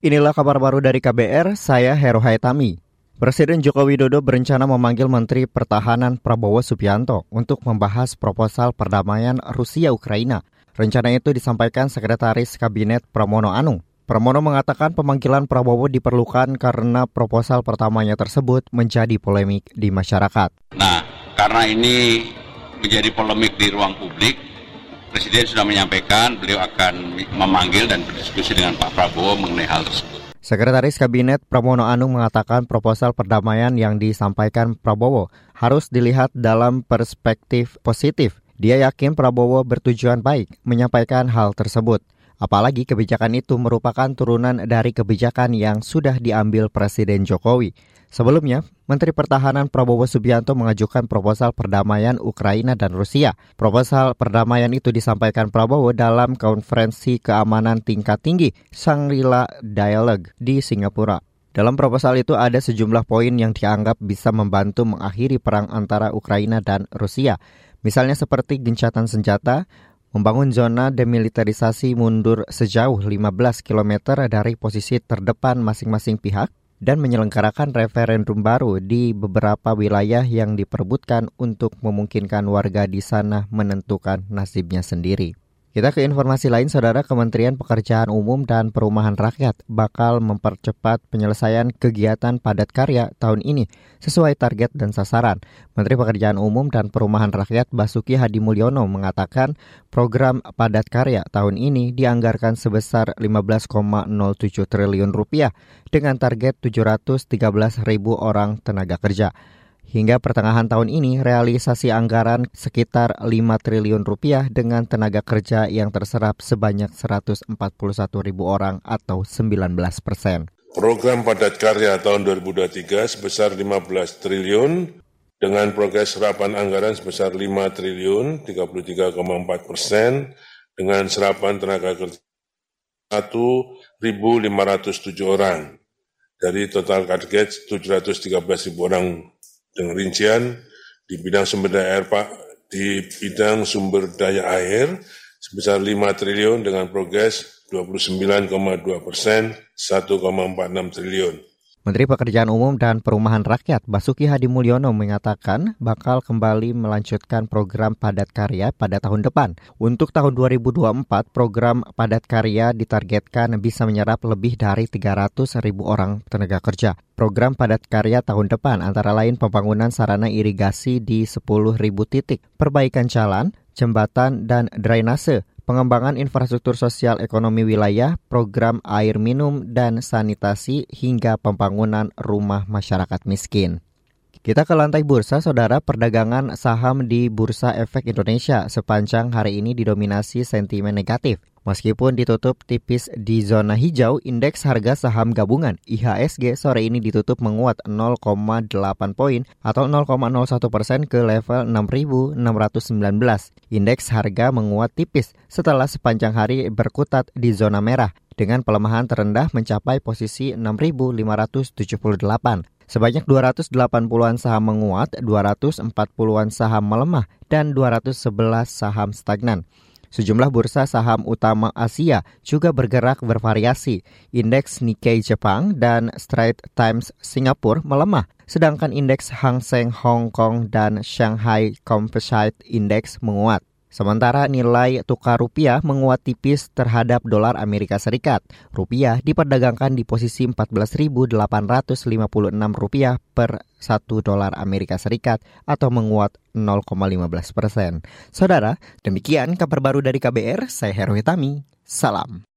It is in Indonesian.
Inilah kabar baru dari KBR, saya Hero Haitami. Presiden Joko Widodo berencana memanggil Menteri Pertahanan Prabowo Subianto untuk membahas proposal perdamaian Rusia-Ukraina. Rencana itu disampaikan Sekretaris Kabinet Pramono Anung. Pramono mengatakan pemanggilan Prabowo diperlukan karena proposal pertamanya tersebut menjadi polemik di masyarakat. Nah, karena ini menjadi polemik di ruang publik, Presiden sudah menyampaikan beliau akan memanggil dan berdiskusi dengan Pak Prabowo mengenai hal tersebut. Sekretaris Kabinet Pramono Anung mengatakan proposal perdamaian yang disampaikan Prabowo harus dilihat dalam perspektif positif. Dia yakin Prabowo bertujuan baik menyampaikan hal tersebut. Apalagi kebijakan itu merupakan turunan dari kebijakan yang sudah diambil Presiden Jokowi. Sebelumnya, Menteri Pertahanan Prabowo Subianto mengajukan proposal perdamaian Ukraina dan Rusia. Proposal perdamaian itu disampaikan Prabowo dalam konferensi keamanan tingkat tinggi Shangri-La Dialogue di Singapura. Dalam proposal itu ada sejumlah poin yang dianggap bisa membantu mengakhiri perang antara Ukraina dan Rusia. Misalnya seperti gencatan senjata, membangun zona demilitarisasi mundur sejauh 15 km dari posisi terdepan masing-masing pihak, dan menyelenggarakan referendum baru di beberapa wilayah yang diperebutkan untuk memungkinkan warga di sana menentukan nasibnya sendiri. Kita ke informasi lain, Saudara Kementerian Pekerjaan Umum dan Perumahan Rakyat bakal mempercepat penyelesaian kegiatan padat karya tahun ini sesuai target dan sasaran. Menteri Pekerjaan Umum dan Perumahan Rakyat Basuki Hadi Mulyono mengatakan program padat karya tahun ini dianggarkan sebesar 15,07 triliun rupiah dengan target 713 ribu orang tenaga kerja. Hingga pertengahan tahun ini, realisasi anggaran sekitar 5 triliun rupiah dengan tenaga kerja yang terserap sebanyak 141 ribu orang atau 19 persen. Program padat karya tahun 2023 sebesar 15 triliun dengan progres serapan anggaran sebesar 5 triliun 33,4 persen dengan serapan tenaga kerja 1.507 orang dari total target 713 ribu orang dengan rincian di bidang sumber daya air Pak di bidang sumber daya air sebesar 5 triliun dengan progres 29,2 persen 1,46 triliun. Menteri Pekerjaan Umum dan Perumahan Rakyat Basuki Hadi Mulyono mengatakan bakal kembali melanjutkan program padat karya pada tahun depan. Untuk tahun 2024, program padat karya ditargetkan bisa menyerap lebih dari 300 ribu orang tenaga kerja. Program padat karya tahun depan antara lain pembangunan sarana irigasi di 10 ribu titik, perbaikan jalan, jembatan, dan drainase, pengembangan infrastruktur sosial ekonomi wilayah, program air minum dan sanitasi hingga pembangunan rumah masyarakat miskin. Kita ke lantai bursa, saudara perdagangan saham di Bursa Efek Indonesia sepanjang hari ini didominasi sentimen negatif. Meskipun ditutup tipis di zona hijau, indeks harga saham gabungan IHSG sore ini ditutup menguat 0,8 poin atau 0,01 persen ke level 6.619. Indeks harga menguat tipis setelah sepanjang hari berkutat di zona merah dengan pelemahan terendah mencapai posisi 6.578. Sebanyak 280-an saham menguat, 240-an saham melemah, dan 211 saham stagnan. Sejumlah bursa saham utama Asia juga bergerak bervariasi. Indeks Nikkei Jepang dan Straits Times Singapura melemah, sedangkan indeks Hang Seng Hong Kong dan Shanghai Composite Index menguat. Sementara nilai tukar rupiah menguat tipis terhadap dolar Amerika Serikat. Rupiah diperdagangkan di posisi 14.856 rupiah per 1 dolar Amerika Serikat atau menguat 0,15 persen. Saudara, demikian kabar baru dari KBR, saya Heru Hitami. Salam.